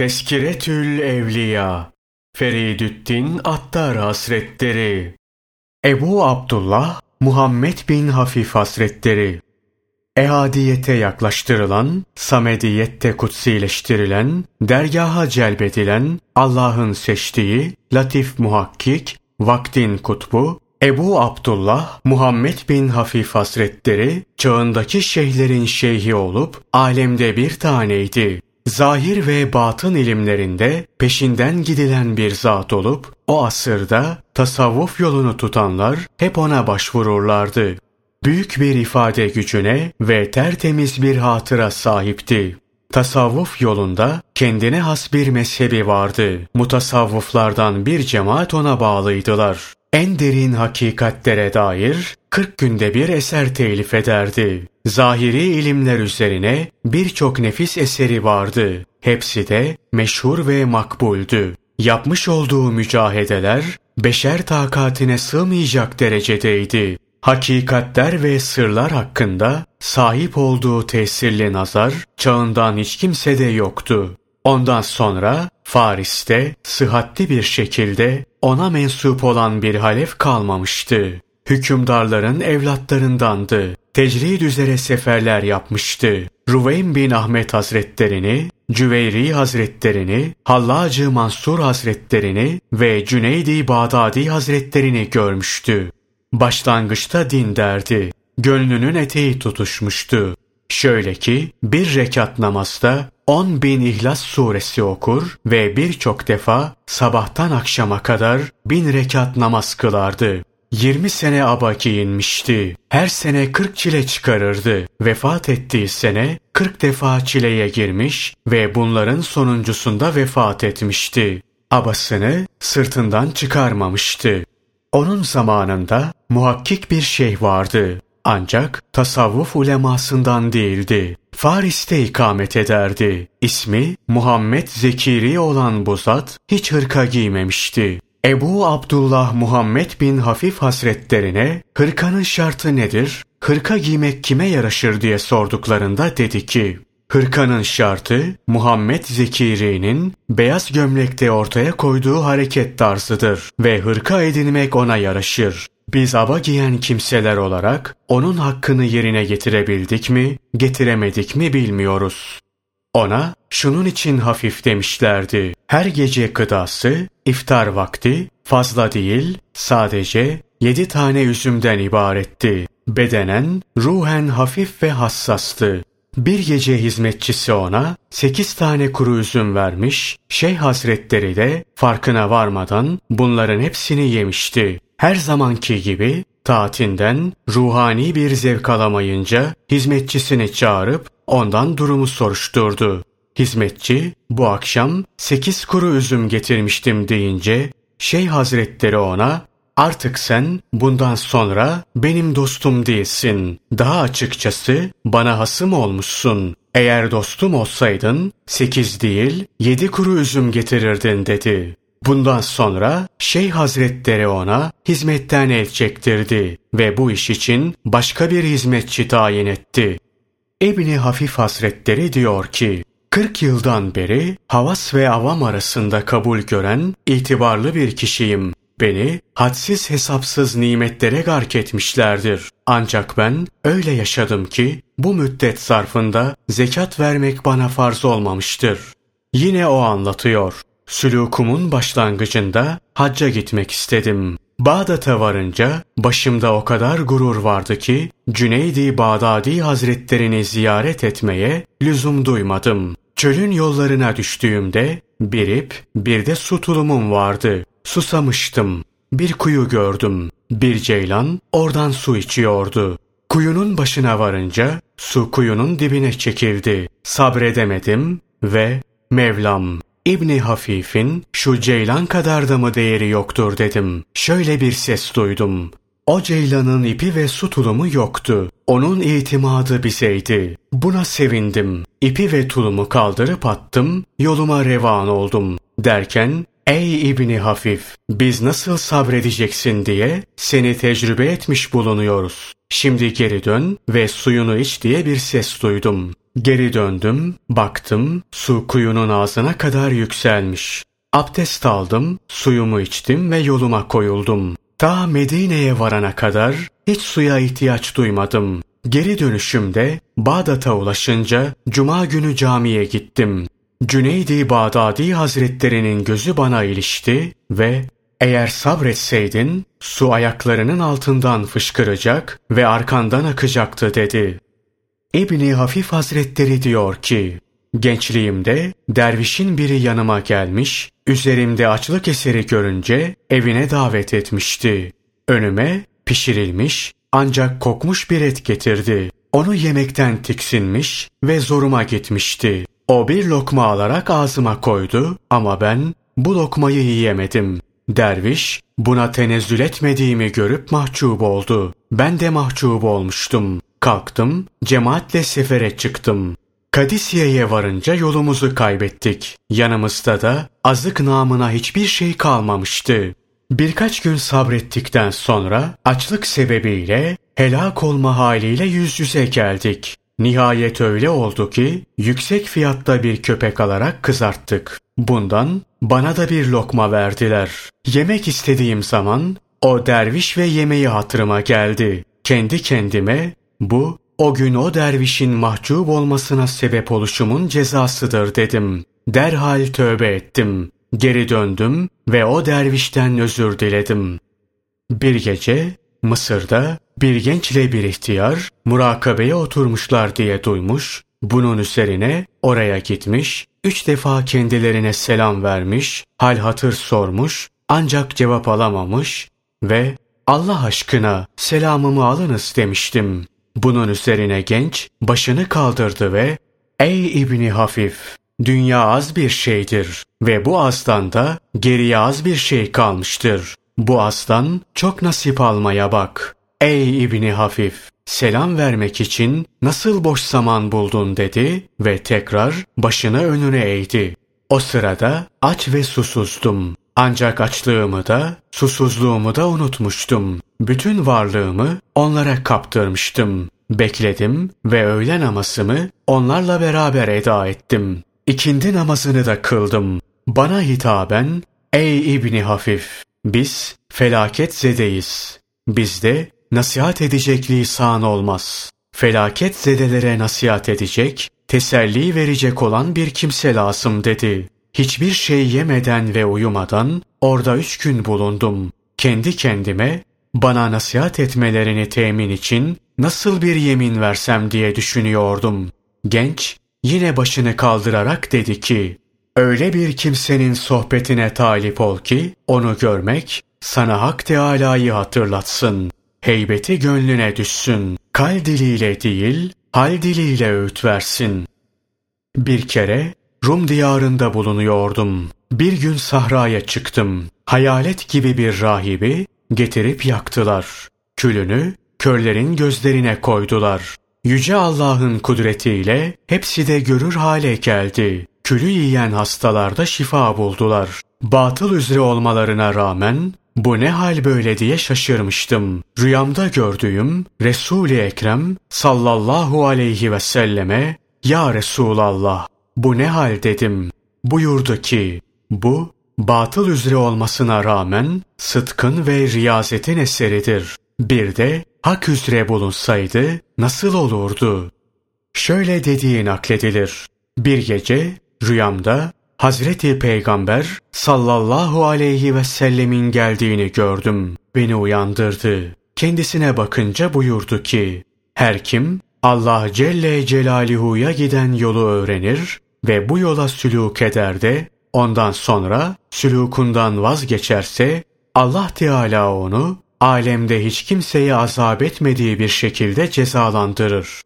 Teskiretül Evliya Feridüddin Attar Hasretleri Ebu Abdullah Muhammed bin Hafif Hasretleri Ehadiyete yaklaştırılan, samediyette kutsileştirilen, dergaha celbedilen, Allah'ın seçtiği, latif muhakkik, vaktin kutbu, Ebu Abdullah Muhammed bin Hafif Hasretleri, çağındaki şeyhlerin şeyhi olup, alemde bir taneydi zahir ve batın ilimlerinde peşinden gidilen bir zat olup, o asırda tasavvuf yolunu tutanlar hep ona başvururlardı. Büyük bir ifade gücüne ve tertemiz bir hatıra sahipti. Tasavvuf yolunda kendine has bir mezhebi vardı. Mutasavvuflardan bir cemaat ona bağlıydılar. En derin hakikatlere dair 40 günde bir eser telif ederdi. Zahiri ilimler üzerine birçok nefis eseri vardı. Hepsi de meşhur ve makbuldü. Yapmış olduğu mücahedeler beşer takatine sığmayacak derecedeydi. Hakikatler ve sırlar hakkında sahip olduğu tesirli nazar çağından hiç kimsede yoktu. Ondan sonra Faris'te sıhhatli bir şekilde ona mensup olan bir halef kalmamıştı. Hükümdarların evlatlarındandı. Tecrid üzere seferler yapmıştı. Ruveym bin Ahmet Hazretlerini, Cüveyri Hazretlerini, Hallacı Mansur Hazretlerini ve Cüneydi Bağdadi Hazretlerini görmüştü. Başlangıçta din derdi. Gönlünün eteği tutuşmuştu. Şöyle ki bir rekat namazda 10 bin İhlas suresi okur ve birçok defa sabahtan akşama kadar bin rekat namaz kılardı. 20 sene aba giyinmişti. Her sene 40 çile çıkarırdı. Vefat ettiği sene 40 defa çileye girmiş ve bunların sonuncusunda vefat etmişti. Abasını sırtından çıkarmamıştı. Onun zamanında muhakkik bir şeyh vardı. Ancak tasavvuf ulemasından değildi. Faris'te ikamet ederdi. İsmi Muhammed Zekiri olan bu zat hiç hırka giymemişti. Ebu Abdullah Muhammed bin Hafif Hasretlerine hırkanın şartı nedir? Hırka giymek kime yaraşır diye sorduklarında dedi ki, Hırkanın şartı Muhammed Zekiri'nin beyaz gömlekte ortaya koyduğu hareket tarzıdır ve hırka edinmek ona yaraşır. Biz aba giyen kimseler olarak onun hakkını yerine getirebildik mi, getiremedik mi bilmiyoruz. Ona şunun için hafif demişlerdi. Her gece gıdası, iftar vakti fazla değil, sadece yedi tane üzümden ibaretti. Bedenen, ruhen hafif ve hassastı. Bir gece hizmetçisi ona sekiz tane kuru üzüm vermiş, Şeyh Hazretleri de farkına varmadan bunların hepsini yemişti. Her zamanki gibi taatinden ruhani bir zevk alamayınca hizmetçisini çağırıp ondan durumu soruşturdu. Hizmetçi bu akşam sekiz kuru üzüm getirmiştim deyince Şeyh Hazretleri ona artık sen bundan sonra benim dostum değilsin. Daha açıkçası bana hasım olmuşsun. Eğer dostum olsaydın sekiz değil yedi kuru üzüm getirirdin dedi. Bundan sonra Şeyh Hazretleri ona hizmetten el çektirdi ve bu iş için başka bir hizmetçi tayin etti. İbni Hafif Hazretleri diyor ki, 40 yıldan beri havas ve avam arasında kabul gören itibarlı bir kişiyim. Beni hadsiz hesapsız nimetlere gark etmişlerdir. Ancak ben öyle yaşadım ki bu müddet zarfında zekat vermek bana farz olmamıştır. Yine o anlatıyor. Sülûkumun başlangıcında hacca gitmek istedim. Bağdat'a varınca başımda o kadar gurur vardı ki Cüneydi Bağdadi Hazretlerini ziyaret etmeye lüzum duymadım. Çölün yollarına düştüğümde bir ip bir de su tulumum vardı. Susamıştım. Bir kuyu gördüm. Bir ceylan oradan su içiyordu. Kuyunun başına varınca su kuyunun dibine çekildi. Sabredemedim ve Mevlam İbni Hafif'in şu ceylan kadar da mı değeri yoktur dedim. Şöyle bir ses duydum. O ceylanın ipi ve su tulumu yoktu. Onun itimadı bizeydi. Buna sevindim. İpi ve tulumu kaldırıp attım, yoluma revan oldum. Derken, ey İbni Hafif, biz nasıl sabredeceksin diye seni tecrübe etmiş bulunuyoruz. Şimdi geri dön ve suyunu iç diye bir ses duydum. Geri döndüm, baktım, su kuyunun ağzına kadar yükselmiş. Abdest aldım, suyumu içtim ve yoluma koyuldum. Ta Medine'ye varana kadar hiç suya ihtiyaç duymadım. Geri dönüşümde Bağdat'a ulaşınca Cuma günü camiye gittim. Cüneydi Bağdadi Hazretlerinin gözü bana ilişti ve eğer sabretseydin su ayaklarının altından fışkıracak ve arkandan akacaktı dedi. İbni Hafif Hazretleri diyor ki, Gençliğimde dervişin biri yanıma gelmiş, üzerimde açlık eseri görünce evine davet etmişti. Önüme pişirilmiş ancak kokmuş bir et getirdi. Onu yemekten tiksinmiş ve zoruma gitmişti. O bir lokma alarak ağzıma koydu ama ben bu lokmayı yiyemedim. Derviş buna tenezzül etmediğimi görüp mahcup oldu. Ben de mahcup olmuştum. Kalktım, cemaatle sefere çıktım. Kadisiye'ye varınca yolumuzu kaybettik. Yanımızda da azık namına hiçbir şey kalmamıştı. Birkaç gün sabrettikten sonra açlık sebebiyle helak olma haliyle yüz yüze geldik. Nihayet öyle oldu ki yüksek fiyatta bir köpek alarak kızarttık. Bundan bana da bir lokma verdiler. Yemek istediğim zaman o derviş ve yemeği hatırıma geldi. Kendi kendime bu o gün o dervişin mahcup olmasına sebep oluşumun cezasıdır dedim. Derhal tövbe ettim. Geri döndüm ve o dervişten özür diledim. Bir gece Mısır'da bir gençle bir ihtiyar murakabeye oturmuşlar diye duymuş, bunun üzerine oraya gitmiş, üç defa kendilerine selam vermiş, hal hatır sormuş, ancak cevap alamamış ve Allah aşkına selamımı alınız demiştim. Bunun üzerine genç başını kaldırdı ve ''Ey İbni Hafif, dünya az bir şeydir ve bu azdan da geriye az bir şey kalmıştır. Bu azdan çok nasip almaya bak. Ey İbni Hafif, selam vermek için nasıl boş zaman buldun dedi ve tekrar başını önüne eğdi. O sırada aç ve susuzdum. Ancak açlığımı da, susuzluğumu da unutmuştum. Bütün varlığımı onlara kaptırmıştım. Bekledim ve öğle namazımı onlarla beraber eda ettim. İkindi namazını da kıldım. Bana hitaben, ey İbni Hafif, biz felaket zedeyiz. Bizde nasihat edecek lisan olmaz. Felaket zedelere nasihat edecek, teselli verecek olan bir kimse lazım dedi. Hiçbir şey yemeden ve uyumadan orada üç gün bulundum. Kendi kendime bana nasihat etmelerini temin için nasıl bir yemin versem diye düşünüyordum. Genç yine başını kaldırarak dedi ki, Öyle bir kimsenin sohbetine talip ol ki onu görmek sana Hak Teâlâ'yı hatırlatsın. Heybeti gönlüne düşsün. Kal diliyle değil, hal diliyle öğüt versin. Bir kere Rum diyarında bulunuyordum. Bir gün sahraya çıktım. Hayalet gibi bir rahibi getirip yaktılar. Külünü körlerin gözlerine koydular. Yüce Allah'ın kudretiyle hepsi de görür hale geldi. Külü yiyen hastalarda şifa buldular. Batıl üzere olmalarına rağmen bu ne hal böyle diye şaşırmıştım. Rüyamda gördüğüm Resul-i Ekrem sallallahu aleyhi ve selleme Ya Resulallah bu ne hal dedim. Buyurdu ki bu batıl üzere olmasına rağmen sıtkın ve riyazetin eseridir. Bir de hak üzere bulunsaydı nasıl olurdu? Şöyle dediği nakledilir. Bir gece rüyamda Hazreti Peygamber sallallahu aleyhi ve sellemin geldiğini gördüm. Beni uyandırdı. Kendisine bakınca buyurdu ki, her kim Allah Celle Celaluhu'ya giden yolu öğrenir ve bu yola sülûk eder de ondan sonra sülûkundan vazgeçerse Allah Teala onu alemde hiç kimseyi azap etmediği bir şekilde cezalandırır.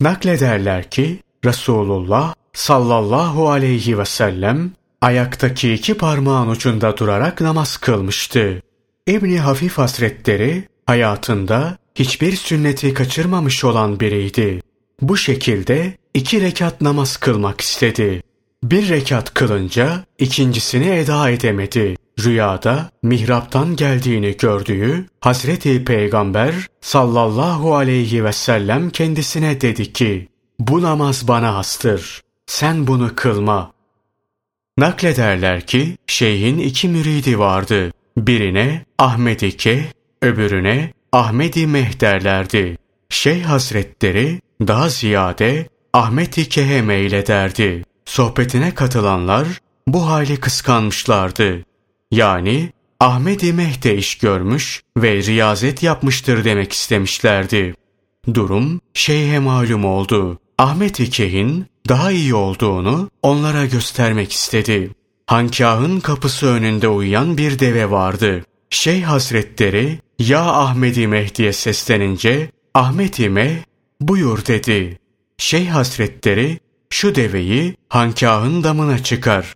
Naklederler ki Resulullah sallallahu aleyhi ve sellem ayaktaki iki parmağın ucunda durarak namaz kılmıştı. İbni Hafif Hazretleri hayatında hiçbir sünneti kaçırmamış olan biriydi. Bu şekilde iki rekat namaz kılmak istedi. Bir rekat kılınca ikincisini eda edemedi. Rüyada mihraptan geldiğini gördüğü Hazreti Peygamber sallallahu aleyhi ve sellem kendisine dedi ki bu namaz bana hastır. Sen bunu kılma. Naklederler ki şeyhin iki müridi vardı. Birine Ahmet İke, öbürüne Ahmet-i Meh derlerdi. Şeyh Hazretleri daha ziyade Ahmet İke'ye meylederdi. Sohbetine katılanlar bu hali kıskanmışlardı. Yani Ahmet-i Meh de iş görmüş ve riyazet yapmıştır demek istemişlerdi. Durum şeyhe malum oldu. Ahmet İke'nin daha iyi olduğunu onlara göstermek istedi. Hankahın kapısı önünde uyuyan bir deve vardı. Şeyh Hazretleri ya Ahmet-i Mehdi'ye seslenince Ahmet-i Meh buyur dedi. Şeyh Hazretleri şu deveyi hankahın damına çıkar.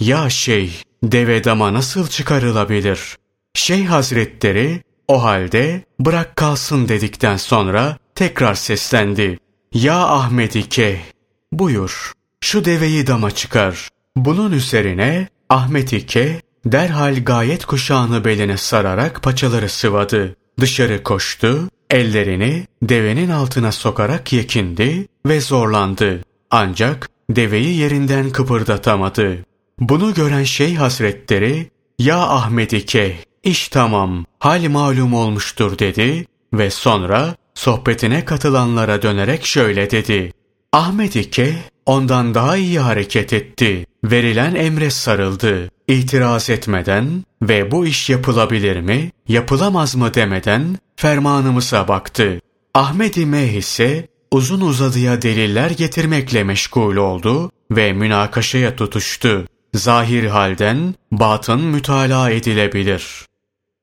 Ya şeyh deve dama nasıl çıkarılabilir? Şeyh Hazretleri o halde bırak kalsın dedikten sonra tekrar seslendi. Ya Ahmet Keh buyur şu deveyi dama çıkar. Bunun üzerine Ahmet İke derhal gayet kuşağını beline sararak paçaları sıvadı. Dışarı koştu, ellerini devenin altına sokarak yekindi ve zorlandı. Ancak deveyi yerinden kıpırdatamadı. Bunu gören şey hasretleri, ''Ya Ahmet İke, iş tamam, hal malum olmuştur.'' dedi ve sonra sohbetine katılanlara dönerek şöyle dedi. Ahmet İke ondan daha iyi hareket etti. Verilen emre sarıldı. İtiraz etmeden ve bu iş yapılabilir mi, yapılamaz mı demeden fermanımıza baktı. Ahmet İmeh ise uzun uzadıya deliller getirmekle meşgul oldu ve münakaşaya tutuştu. Zahir halden batın mütalaa edilebilir.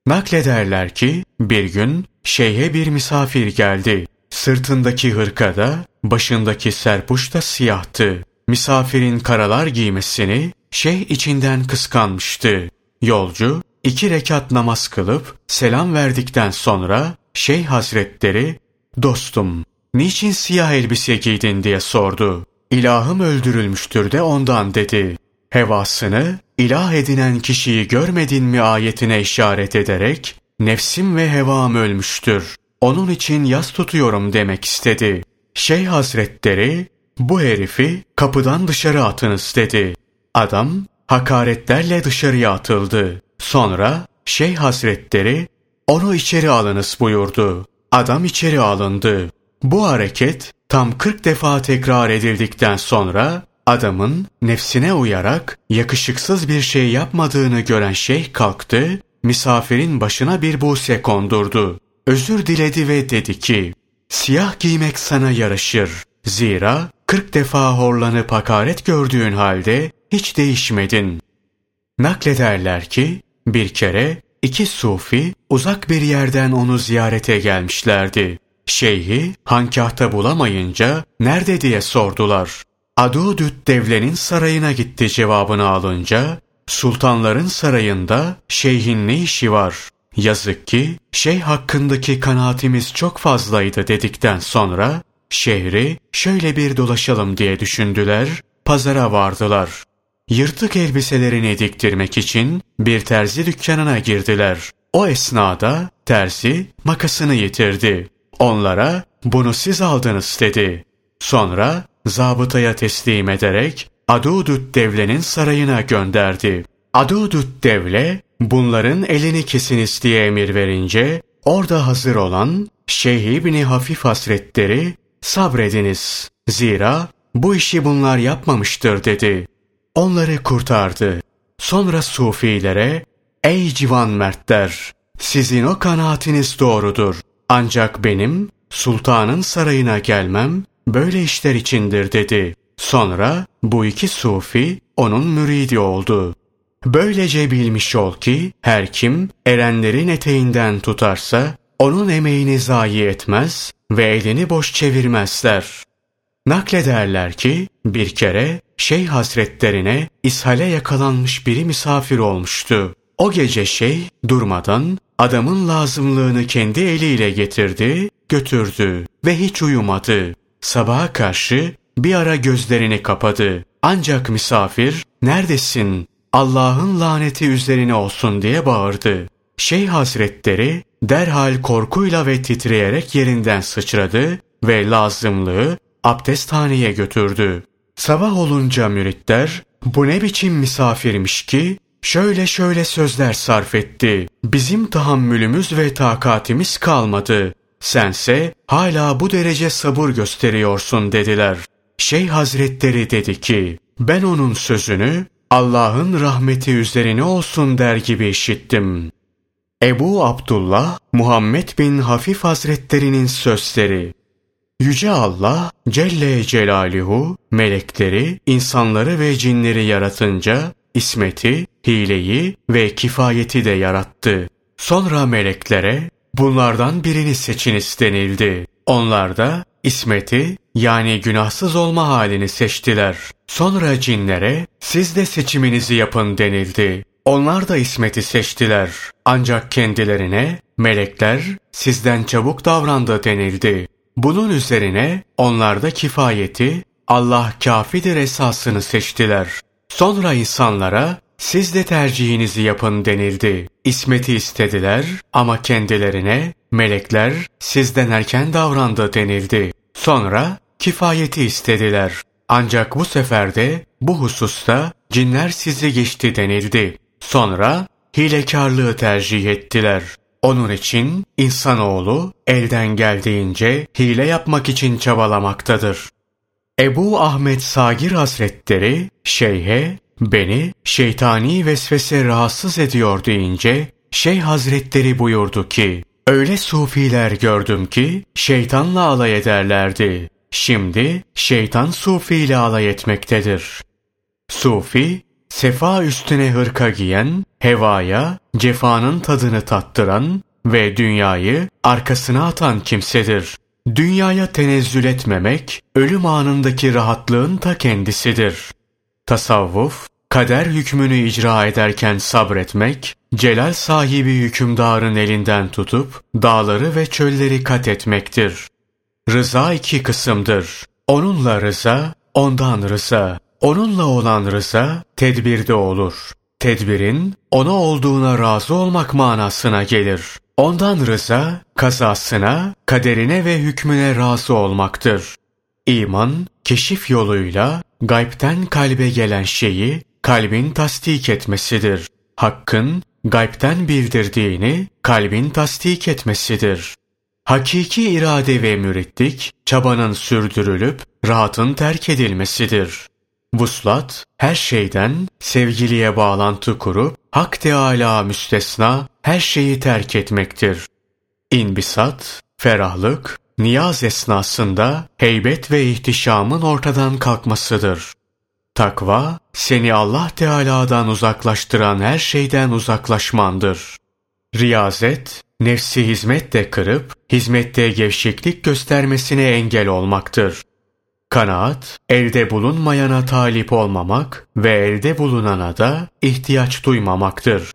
Naklederler ki bir gün şeyhe bir misafir geldi. Sırtındaki hırkada, başındaki serpuş da siyahtı. Misafirin karalar giymesini şeyh içinden kıskanmıştı. Yolcu iki rekat namaz kılıp selam verdikten sonra şeyh hazretleri dostum niçin siyah elbise giydin diye sordu. İlahım öldürülmüştür de ondan dedi. Hevasını ilah edinen kişiyi görmedin mi ayetine işaret ederek nefsim ve hevam ölmüştür. Onun için yas tutuyorum demek istedi. Şeyh Hazretleri bu herifi kapıdan dışarı atınız dedi. Adam hakaretlerle dışarıya atıldı. Sonra Şeyh Hazretleri onu içeri alınız buyurdu. Adam içeri alındı. Bu hareket tam 40 defa tekrar edildikten sonra adamın nefsine uyarak yakışıksız bir şey yapmadığını gören şeyh kalktı, misafirin başına bir buse kondurdu. Özür diledi ve dedi ki, siyah giymek sana yaraşır. Zira 40 defa horlanıp hakaret gördüğün halde hiç değişmedin. Naklederler ki bir kere iki sufi uzak bir yerden onu ziyarete gelmişlerdi. Şeyhi hankahta bulamayınca nerede diye sordular. Adudüt devlenin sarayına gitti cevabını alınca sultanların sarayında şeyhin ne işi var? Yazık ki şey hakkındaki kanaatimiz çok fazlaydı dedikten sonra şehri şöyle bir dolaşalım diye düşündüler, pazara vardılar. Yırtık elbiselerini diktirmek için bir terzi dükkanına girdiler. O esnada terzi makasını yitirdi. Onlara bunu siz aldınız dedi. Sonra zabıtaya teslim ederek Adudut devlenin sarayına gönderdi. Adudut devle bunların elini kesiniz diye emir verince orada hazır olan Şeyh İbni Hafif Hasretleri sabrediniz. Zira bu işi bunlar yapmamıştır dedi. Onları kurtardı. Sonra sufilere ey civan mertler sizin o kanaatiniz doğrudur. Ancak benim sultanın sarayına gelmem böyle işler içindir dedi. Sonra bu iki sufi onun müridi oldu. Böylece bilmiş ol ki her kim erenlerin eteğinden tutarsa onun emeğini zayi etmez ve elini boş çevirmezler. Naklederler ki bir kere Şeyh Hazretlerine ishale yakalanmış biri misafir olmuştu. O gece şeyh durmadan adamın lazımlığını kendi eliyle getirdi, götürdü ve hiç uyumadı. Sabaha karşı bir ara gözlerini kapadı. Ancak misafir, neredesin? Allah'ın laneti üzerine olsun diye bağırdı. Şeyh Hazretleri derhal korkuyla ve titreyerek yerinden sıçradı ve lazımlığı abdesthaneye götürdü. Sabah olunca müritler bu ne biçim misafirmiş ki şöyle şöyle sözler sarf etti. Bizim tahammülümüz ve takatimiz kalmadı. Sense hala bu derece sabır gösteriyorsun dediler. Şeyh Hazretleri dedi ki, ben onun sözünü Allah'ın rahmeti üzerine olsun der gibi işittim. Ebu Abdullah Muhammed bin Hafif Hazretlerinin sözleri Yüce Allah Celle Celaluhu melekleri, insanları ve cinleri yaratınca ismeti, hileyi ve kifayeti de yarattı. Sonra meleklere bunlardan birini seçiniz denildi. Onlar da ismeti yani günahsız olma halini seçtiler. Sonra cinlere siz de seçiminizi yapın denildi. Onlar da ismeti seçtiler. Ancak kendilerine melekler sizden çabuk davrandı denildi. Bunun üzerine onlar da kifayeti Allah kafidir esasını seçtiler. Sonra insanlara siz de tercihinizi yapın denildi. İsmeti istediler ama kendilerine melekler sizden erken davrandı denildi. Sonra kifayeti istediler. Ancak bu sefer de bu hususta cinler sizi geçti denildi. Sonra hilekarlığı tercih ettiler. Onun için insanoğlu elden geldiğince hile yapmak için çabalamaktadır. Ebu Ahmet Sagir Hazretleri şeyhe beni şeytani vesvese rahatsız ediyor deyince Şeyh Hazretleri buyurdu ki öyle sufiler gördüm ki şeytanla alay ederlerdi. Şimdi şeytan sufiyle alay etmektedir. Sufi sefa üstüne hırka giyen, hevaya, cefanın tadını tattıran ve dünyayı arkasına atan kimsedir. Dünyaya tenezzül etmemek, ölüm anındaki rahatlığın ta kendisidir. Tasavvuf, kader hükmünü icra ederken sabretmek, celal sahibi hükümdarın elinden tutup, dağları ve çölleri kat etmektir. Rıza iki kısımdır. Onunla rıza, ondan rıza. Onunla olan rıza tedbirde olur. Tedbirin ona olduğuna razı olmak manasına gelir. Ondan rıza kazasına, kaderine ve hükmüne razı olmaktır. İman, keşif yoluyla gaybten kalbe gelen şeyi kalbin tasdik etmesidir. Hakkın gaybten bildirdiğini kalbin tasdik etmesidir. Hakiki irade ve müritlik, çabanın sürdürülüp rahatın terk edilmesidir. Vuslat, her şeyden sevgiliye bağlantı kurup, Hak Teâlâ müstesna her şeyi terk etmektir. İnbisat, ferahlık, niyaz esnasında heybet ve ihtişamın ortadan kalkmasıdır. Takva, seni Allah Teala'dan uzaklaştıran her şeyden uzaklaşmandır. Riyazet, nefsi hizmetle kırıp, hizmette gevşeklik göstermesine engel olmaktır. Kanaat, elde bulunmayana talip olmamak ve elde bulunana da ihtiyaç duymamaktır.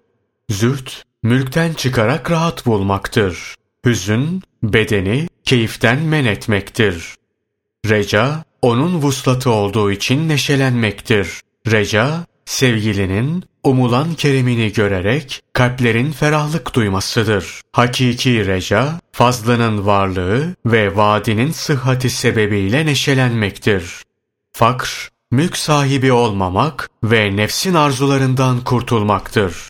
Züht, mülkten çıkarak rahat bulmaktır. Hüzün, bedeni keyiften men etmektir. Reca, onun vuslatı olduğu için neşelenmektir. Reca, sevgilinin umulan keremini görerek kalplerin ferahlık duymasıdır. Hakiki reca, fazlının varlığı ve vadinin sıhhati sebebiyle neşelenmektir. Fakr, mülk sahibi olmamak ve nefsin arzularından kurtulmaktır.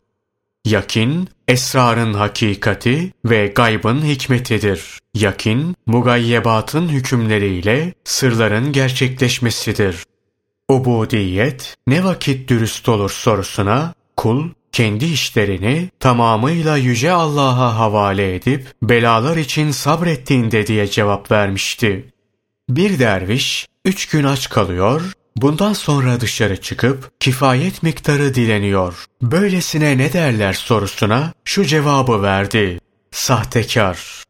Yakin, esrarın hakikati ve gaybın hikmetidir. Yakin, mugayyebatın hükümleriyle sırların gerçekleşmesidir. Ubudiyet ne vakit dürüst olur sorusuna kul kendi işlerini tamamıyla yüce Allah'a havale edip belalar için sabrettiğinde diye cevap vermişti. Bir derviş üç gün aç kalıyor, bundan sonra dışarı çıkıp kifayet miktarı dileniyor. Böylesine ne derler sorusuna şu cevabı verdi. Sahtekar.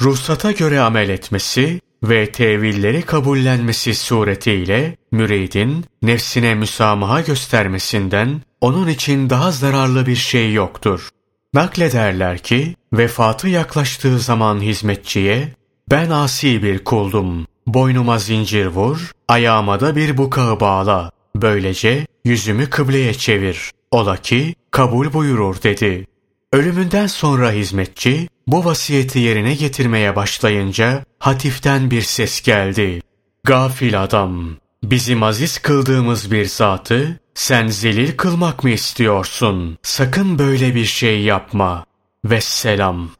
Ruhsata göre amel etmesi ve tevilleri kabullenmesi suretiyle müridin nefsine müsamaha göstermesinden onun için daha zararlı bir şey yoktur. Naklederler ki vefatı yaklaştığı zaman hizmetçiye ben asi bir kuldum. Boynuma zincir vur, ayağıma da bir bukağı bağla. Böylece yüzümü kıbleye çevir. Ola ki kabul buyurur dedi. Ölümünden sonra hizmetçi bu vasiyeti yerine getirmeye başlayınca hatiften bir ses geldi. Gafil adam, bizim aziz kıldığımız bir zatı sen zelil kılmak mı istiyorsun? Sakın böyle bir şey yapma. Vesselam.